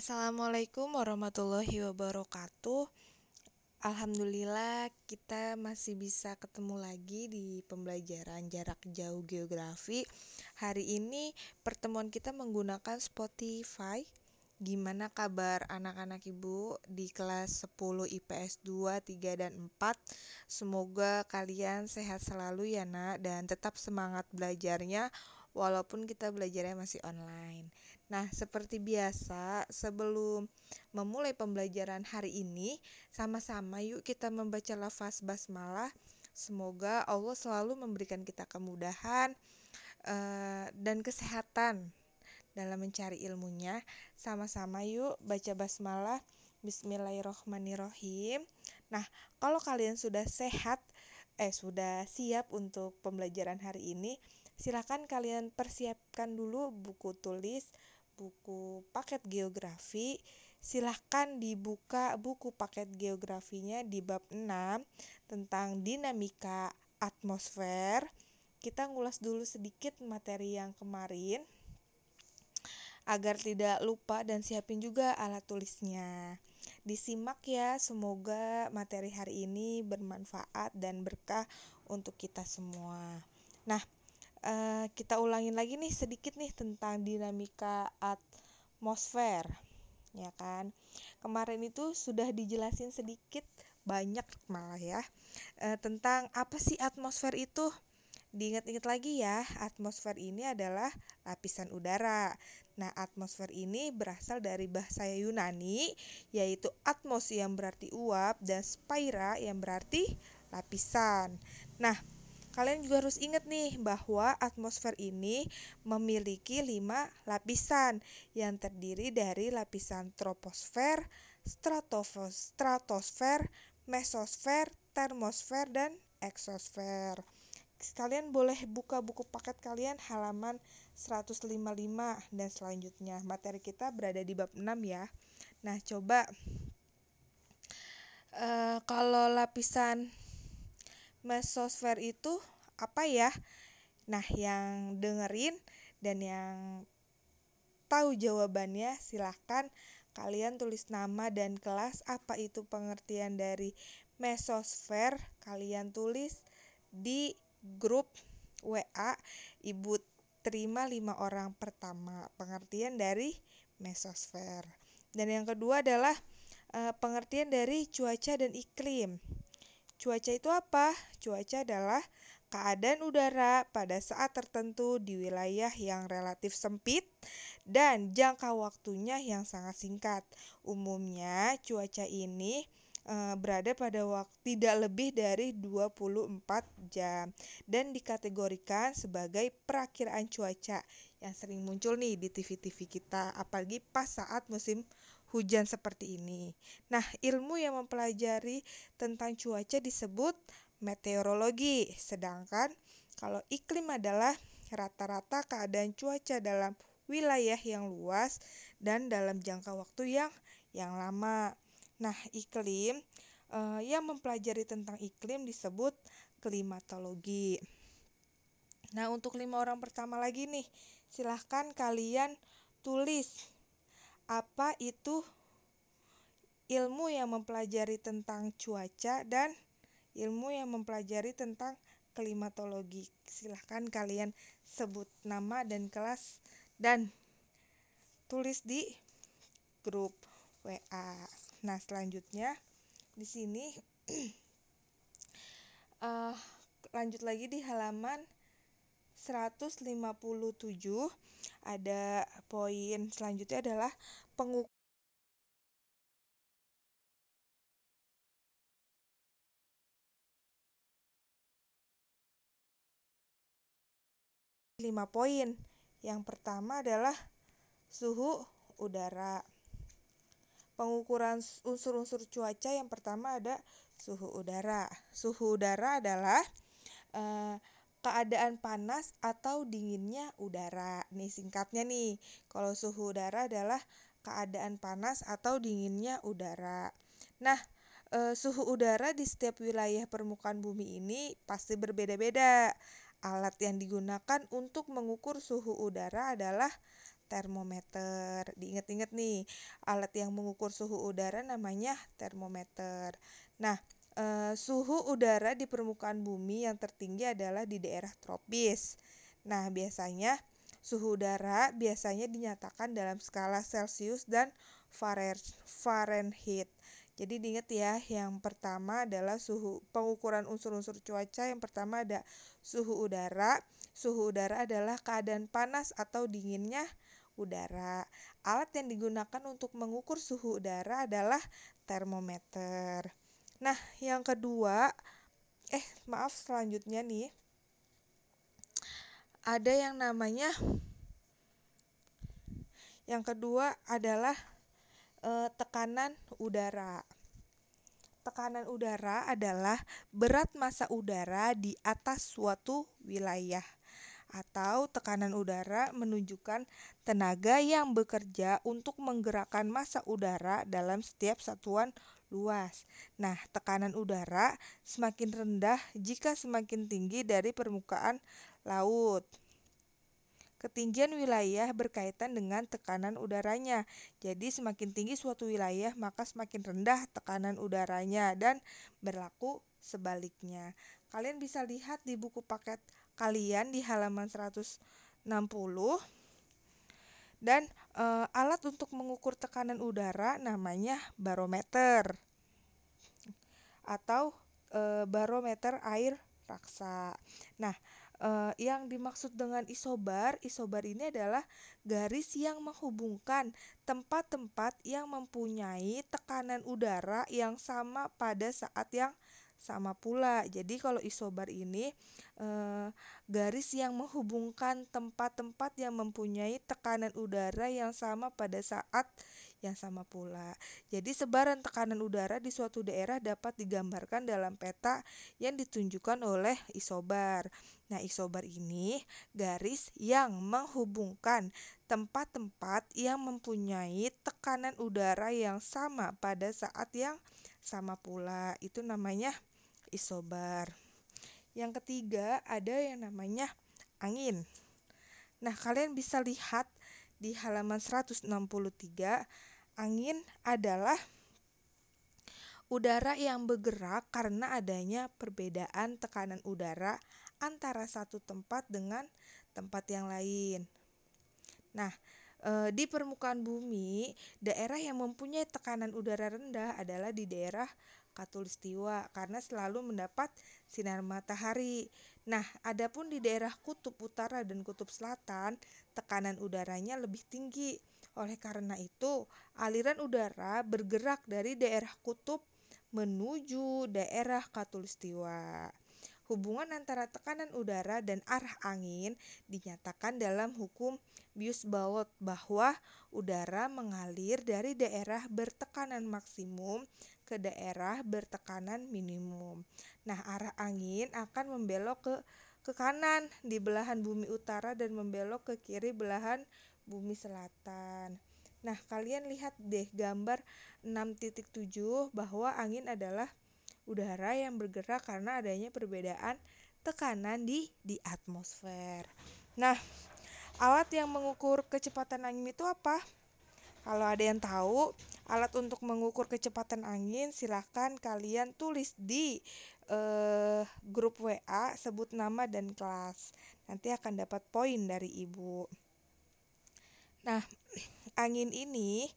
Assalamualaikum warahmatullahi wabarakatuh. Alhamdulillah kita masih bisa ketemu lagi di pembelajaran jarak jauh geografi. Hari ini pertemuan kita menggunakan Spotify. Gimana kabar anak-anak Ibu di kelas 10 IPS 2, 3 dan 4? Semoga kalian sehat selalu ya Nak dan tetap semangat belajarnya walaupun kita belajarnya masih online. Nah, seperti biasa, sebelum memulai pembelajaran hari ini, sama-sama yuk kita membaca lafaz basmalah. Semoga Allah selalu memberikan kita kemudahan uh, dan kesehatan dalam mencari ilmunya. Sama-sama yuk baca basmalah. Bismillahirrohmanirrohim. Nah, kalau kalian sudah sehat, eh sudah siap untuk pembelajaran hari ini, silakan kalian persiapkan dulu buku tulis, buku paket geografi, silahkan dibuka buku paket geografinya di bab 6 tentang dinamika atmosfer. Kita ngulas dulu sedikit materi yang kemarin agar tidak lupa dan siapin juga alat tulisnya. Disimak ya, semoga materi hari ini bermanfaat dan berkah untuk kita semua. Nah, uh, kita ulangin lagi nih sedikit nih tentang dinamika atmosfer ya kan? Kemarin itu sudah dijelasin sedikit banyak malah ya uh, tentang apa sih atmosfer itu. Diingat-ingat lagi ya atmosfer ini adalah lapisan udara. Nah atmosfer ini berasal dari bahasa Yunani yaitu atmos yang berarti uap dan spaira yang berarti lapisan. Nah Kalian juga harus ingat nih bahwa atmosfer ini memiliki lima lapisan yang terdiri dari lapisan troposfer, stratosfer, mesosfer, termosfer, dan eksosfer. Kalian boleh buka buku paket kalian halaman 155 dan selanjutnya. Materi kita berada di bab 6 ya. Nah, coba uh, kalau lapisan mesosfer itu apa ya? Nah, yang dengerin dan yang tahu jawabannya silahkan kalian tulis nama dan kelas apa itu pengertian dari mesosfer kalian tulis di grup WA Ibu terima lima orang pertama. Pengertian dari mesosfer dan yang kedua adalah e, pengertian dari cuaca dan iklim Cuaca itu apa? Cuaca adalah keadaan udara pada saat tertentu di wilayah yang relatif sempit dan jangka waktunya yang sangat singkat. Umumnya cuaca ini e, berada pada waktu tidak lebih dari 24 jam dan dikategorikan sebagai perakiraan cuaca yang sering muncul nih di TV-TV kita apalagi pas saat musim hujan seperti ini. Nah, ilmu yang mempelajari tentang cuaca disebut meteorologi, sedangkan kalau iklim adalah rata-rata keadaan cuaca dalam wilayah yang luas dan dalam jangka waktu yang yang lama. Nah, iklim eh, yang mempelajari tentang iklim disebut klimatologi. Nah, untuk lima orang pertama lagi nih, silahkan kalian tulis apa itu ilmu yang mempelajari tentang cuaca dan ilmu yang mempelajari tentang klimatologi. Silahkan kalian sebut nama dan kelas dan tulis di grup WA. Nah, selanjutnya di sini uh, lanjut lagi di halaman 157 ada poin selanjutnya adalah pengukuran lima poin. Yang pertama adalah suhu udara. Pengukuran unsur-unsur cuaca yang pertama ada suhu udara. Suhu udara adalah uh, keadaan panas atau dinginnya udara. Nih singkatnya nih, kalau suhu udara adalah keadaan panas atau dinginnya udara. Nah, e, suhu udara di setiap wilayah permukaan bumi ini pasti berbeda-beda. Alat yang digunakan untuk mengukur suhu udara adalah termometer. Diingat-ingat nih, alat yang mengukur suhu udara namanya termometer. Nah, e, suhu udara di permukaan bumi yang tertinggi adalah di daerah tropis. Nah, biasanya suhu udara biasanya dinyatakan dalam skala Celcius dan Fahrenheit. Jadi diingat ya, yang pertama adalah suhu pengukuran unsur-unsur cuaca. Yang pertama ada suhu udara. Suhu udara adalah keadaan panas atau dinginnya udara. Alat yang digunakan untuk mengukur suhu udara adalah termometer. Nah, yang kedua, eh maaf selanjutnya nih. Ada yang namanya yang kedua adalah eh, tekanan udara. Tekanan udara adalah berat massa udara di atas suatu wilayah atau tekanan udara menunjukkan tenaga yang bekerja untuk menggerakkan massa udara dalam setiap satuan luas. Nah, tekanan udara semakin rendah jika semakin tinggi dari permukaan laut. Ketinggian wilayah berkaitan dengan tekanan udaranya. Jadi semakin tinggi suatu wilayah, maka semakin rendah tekanan udaranya dan berlaku sebaliknya. Kalian bisa lihat di buku paket kalian di halaman 160 dan e, alat untuk mengukur tekanan udara namanya barometer atau e, barometer air raksa. Nah, uh, yang dimaksud dengan isobar, isobar ini adalah garis yang menghubungkan tempat-tempat yang mempunyai tekanan udara yang sama pada saat yang sama pula. Jadi kalau isobar ini eh, garis yang menghubungkan tempat-tempat yang mempunyai tekanan udara yang sama pada saat yang sama pula. Jadi sebaran tekanan udara di suatu daerah dapat digambarkan dalam peta yang ditunjukkan oleh isobar. Nah, isobar ini garis yang menghubungkan tempat-tempat yang mempunyai tekanan udara yang sama pada saat yang sama pula. Itu namanya isobar. Yang ketiga ada yang namanya angin. Nah, kalian bisa lihat di halaman 163 Angin adalah udara yang bergerak karena adanya perbedaan tekanan udara antara satu tempat dengan tempat yang lain. Nah, e, di permukaan bumi, daerah yang mempunyai tekanan udara rendah adalah di daerah Katulistiwa karena selalu mendapat sinar matahari. Nah, adapun di daerah kutub utara dan kutub selatan, tekanan udaranya lebih tinggi. Oleh karena itu, aliran udara bergerak dari daerah kutub menuju daerah katulistiwa. Hubungan antara tekanan udara dan arah angin dinyatakan dalam hukum Bius-Ballot bahwa udara mengalir dari daerah bertekanan maksimum ke daerah bertekanan minimum. Nah, arah angin akan membelok ke ke kanan di belahan bumi utara dan membelok ke kiri belahan bumi selatan. Nah, kalian lihat deh gambar 6.7 bahwa angin adalah udara yang bergerak karena adanya perbedaan tekanan di di atmosfer. Nah, alat yang mengukur kecepatan angin itu apa? Kalau ada yang tahu, alat untuk mengukur kecepatan angin silahkan kalian tulis di eh, grup WA sebut nama dan kelas. Nanti akan dapat poin dari ibu. Nah, angin ini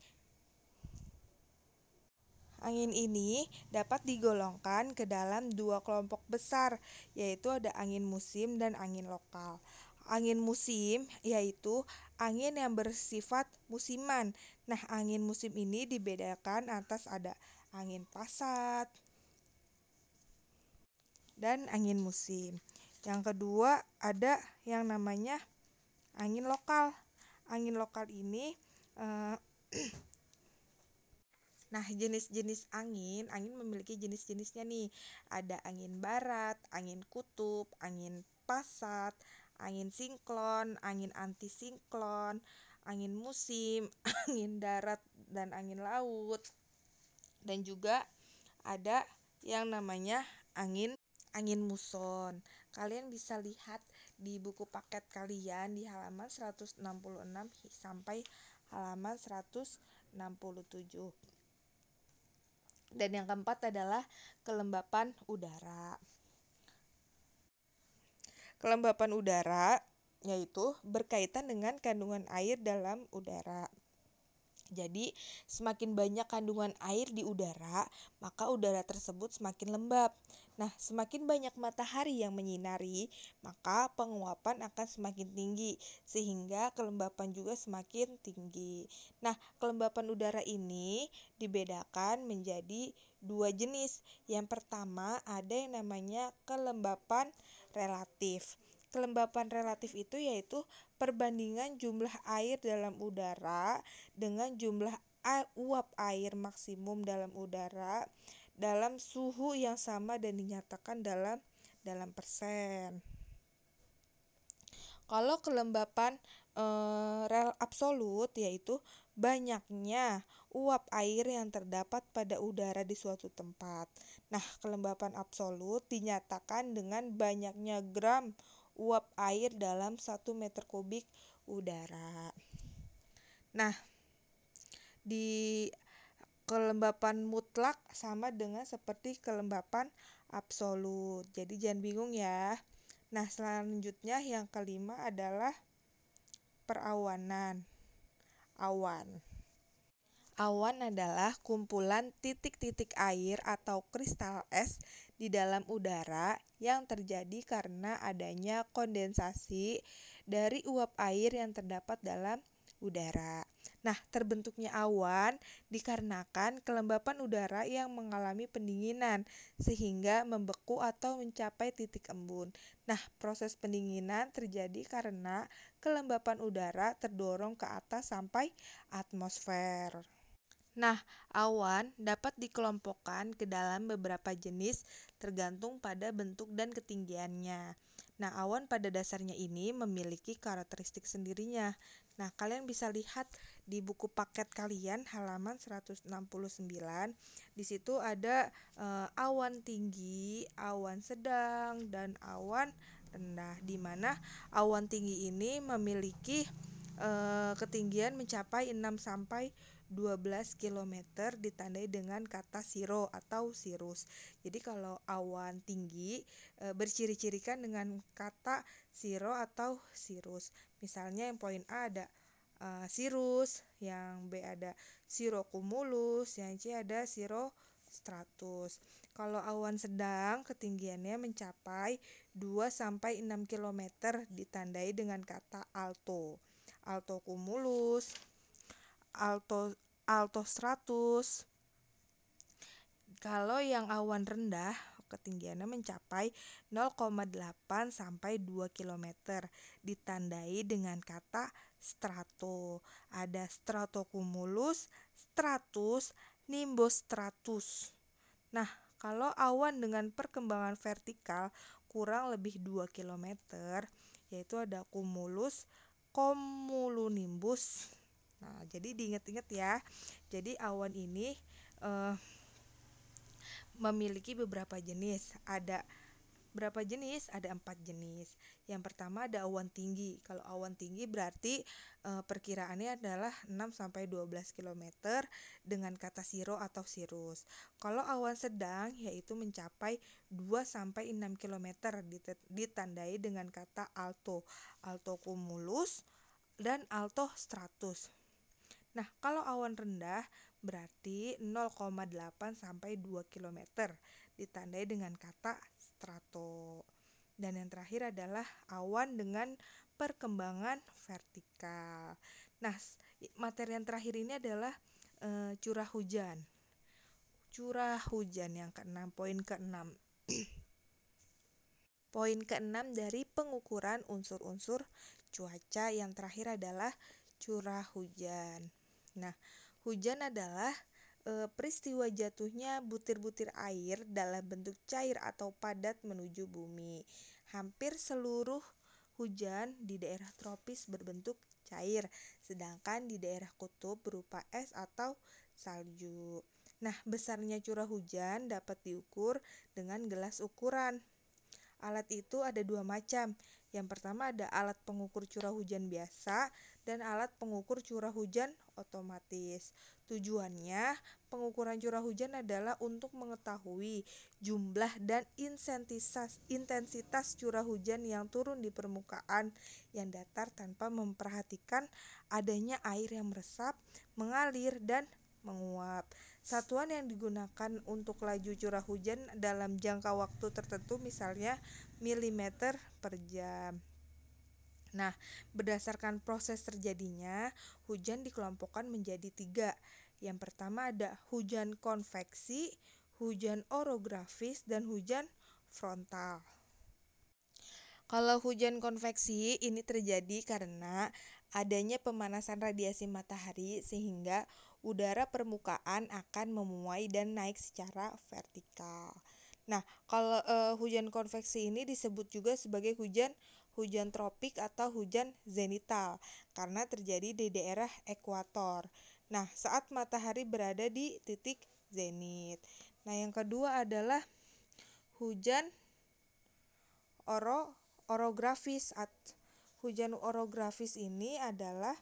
Angin ini dapat digolongkan ke dalam dua kelompok besar, yaitu ada angin musim dan angin lokal. Angin musim yaitu angin yang bersifat musiman. Nah, angin musim ini dibedakan atas ada angin pasat dan angin musim. Yang kedua ada yang namanya angin lokal angin lokal ini uh, Nah, jenis-jenis angin, angin memiliki jenis-jenisnya nih. Ada angin barat, angin kutub, angin pasat, angin siklon, angin anti siklon, angin musim, angin darat dan angin laut. Dan juga ada yang namanya angin angin muson. Kalian bisa lihat di buku paket kalian di halaman 166 sampai halaman 167. Dan yang keempat adalah kelembapan udara. Kelembapan udara yaitu berkaitan dengan kandungan air dalam udara. Jadi, semakin banyak kandungan air di udara, maka udara tersebut semakin lembab. Nah, semakin banyak matahari yang menyinari, maka penguapan akan semakin tinggi, sehingga kelembapan juga semakin tinggi. Nah, kelembapan udara ini dibedakan menjadi dua jenis. Yang pertama, ada yang namanya kelembapan relatif. Kelembapan relatif itu yaitu perbandingan jumlah air dalam udara dengan jumlah uap air maksimum dalam udara dalam suhu yang sama dan dinyatakan dalam dalam persen. Kalau kelembapan e, rel absolut yaitu banyaknya uap air yang terdapat pada udara di suatu tempat. Nah, kelembapan absolut dinyatakan dengan banyaknya gram uap air dalam 1 meter kubik udara. Nah, di kelembapan mutlak sama dengan seperti kelembapan absolut. Jadi jangan bingung ya. Nah, selanjutnya yang kelima adalah perawanan. Awan. Awan adalah kumpulan titik-titik air atau kristal es di dalam udara yang terjadi karena adanya kondensasi dari uap air yang terdapat dalam udara. Nah, terbentuknya awan dikarenakan kelembapan udara yang mengalami pendinginan sehingga membeku atau mencapai titik embun. Nah, proses pendinginan terjadi karena kelembapan udara terdorong ke atas sampai atmosfer. Nah, awan dapat dikelompokkan ke dalam beberapa jenis tergantung pada bentuk dan ketinggiannya. Nah, awan pada dasarnya ini memiliki karakteristik sendirinya. Nah, kalian bisa lihat di buku paket kalian halaman 169. Di situ ada e, awan tinggi, awan sedang, dan awan rendah di mana awan tinggi ini memiliki e, ketinggian mencapai 6 sampai 12 km ditandai dengan kata siro atau sirus. Jadi kalau awan tinggi e, berciri-cirikan dengan kata siro atau sirus. Misalnya yang poin A ada e, sirus, yang B ada sirocumulus, yang C ada stratus. Kalau awan sedang ketinggiannya mencapai 2 sampai 6 km ditandai dengan kata alto. Alto cumulus, alto altostratus. Kalau yang awan rendah ketinggiannya mencapai 0,8 sampai 2 km ditandai dengan kata strato. Ada stratocumulus, stratus, nimbus stratus. Nah, kalau awan dengan perkembangan vertikal kurang lebih 2 km yaitu ada cumulus, cumulonimbus Nah, jadi diingat-ingat ya. Jadi awan ini uh, memiliki beberapa jenis. Ada berapa jenis? Ada empat jenis. Yang pertama ada awan tinggi. Kalau awan tinggi berarti e, perkiraannya adalah 6 sampai 12 km dengan kata siro atau sirus. Kalau awan sedang yaitu mencapai 2 sampai 6 km ditandai dengan kata alto, alto cumulus dan alto stratus. Nah, kalau awan rendah berarti 0,8 sampai 2 km ditandai dengan kata strato. Dan yang terakhir adalah awan dengan perkembangan vertikal. Nah, materi yang terakhir ini adalah e, curah hujan. Curah hujan yang keenam, poin keenam. poin keenam dari pengukuran unsur-unsur cuaca yang terakhir adalah curah hujan. Nah, hujan adalah e, peristiwa jatuhnya butir-butir air dalam bentuk cair atau padat menuju bumi. Hampir seluruh hujan di daerah tropis berbentuk cair, sedangkan di daerah kutub berupa es atau salju. Nah, besarnya curah hujan dapat diukur dengan gelas ukuran. Alat itu ada dua macam. Yang pertama ada alat pengukur curah hujan biasa dan alat pengukur curah hujan otomatis. Tujuannya, pengukuran curah hujan adalah untuk mengetahui jumlah dan intensitas, curah hujan yang turun di permukaan yang datar tanpa memperhatikan adanya air yang meresap, mengalir, dan menguap. Satuan yang digunakan untuk laju curah hujan dalam jangka waktu tertentu misalnya milimeter per jam. Nah, berdasarkan proses terjadinya, hujan dikelompokkan menjadi tiga. Yang pertama ada hujan konveksi, hujan orografis, dan hujan frontal. Kalau hujan konveksi ini terjadi karena adanya pemanasan radiasi matahari sehingga udara permukaan akan memuai dan naik secara vertikal. Nah, kalau e, hujan konveksi ini disebut juga sebagai hujan hujan tropik atau hujan zenital karena terjadi di daerah ekuator. Nah, saat matahari berada di titik zenit. Nah, yang kedua adalah hujan oro orografis. Hujan orografis ini adalah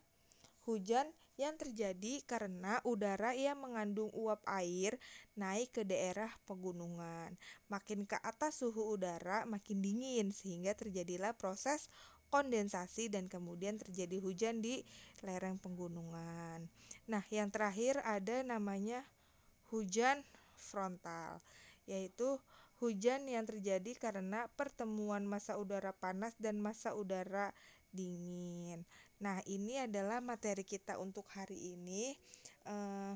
hujan yang terjadi karena udara yang mengandung uap air naik ke daerah pegunungan. Makin ke atas suhu udara makin dingin sehingga terjadilah proses kondensasi dan kemudian terjadi hujan di lereng pegunungan. Nah, yang terakhir ada namanya hujan frontal, yaitu hujan yang terjadi karena pertemuan massa udara panas dan massa udara dingin. Nah, ini adalah materi kita untuk hari ini eh,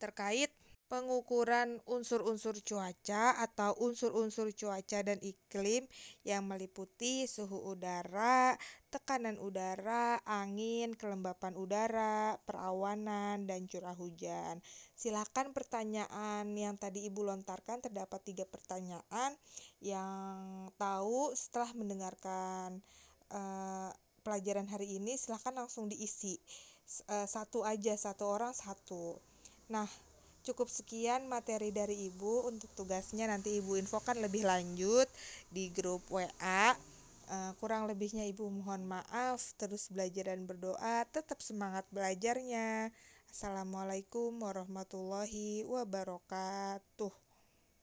terkait pengukuran unsur-unsur cuaca atau unsur-unsur cuaca dan iklim yang meliputi suhu udara, tekanan udara, angin, kelembapan udara, perawanan, dan curah hujan. Silakan pertanyaan yang tadi Ibu lontarkan terdapat tiga pertanyaan yang tahu setelah mendengarkan uh, pelajaran hari ini silahkan langsung diisi uh, satu aja satu orang satu nah cukup sekian materi dari ibu. Untuk tugasnya nanti ibu infokan lebih lanjut di grup WA eh, kurang lebihnya ibu mohon maaf. Terus belajar dan berdoa. Tetap semangat belajarnya. Assalamualaikum warahmatullahi wabarakatuh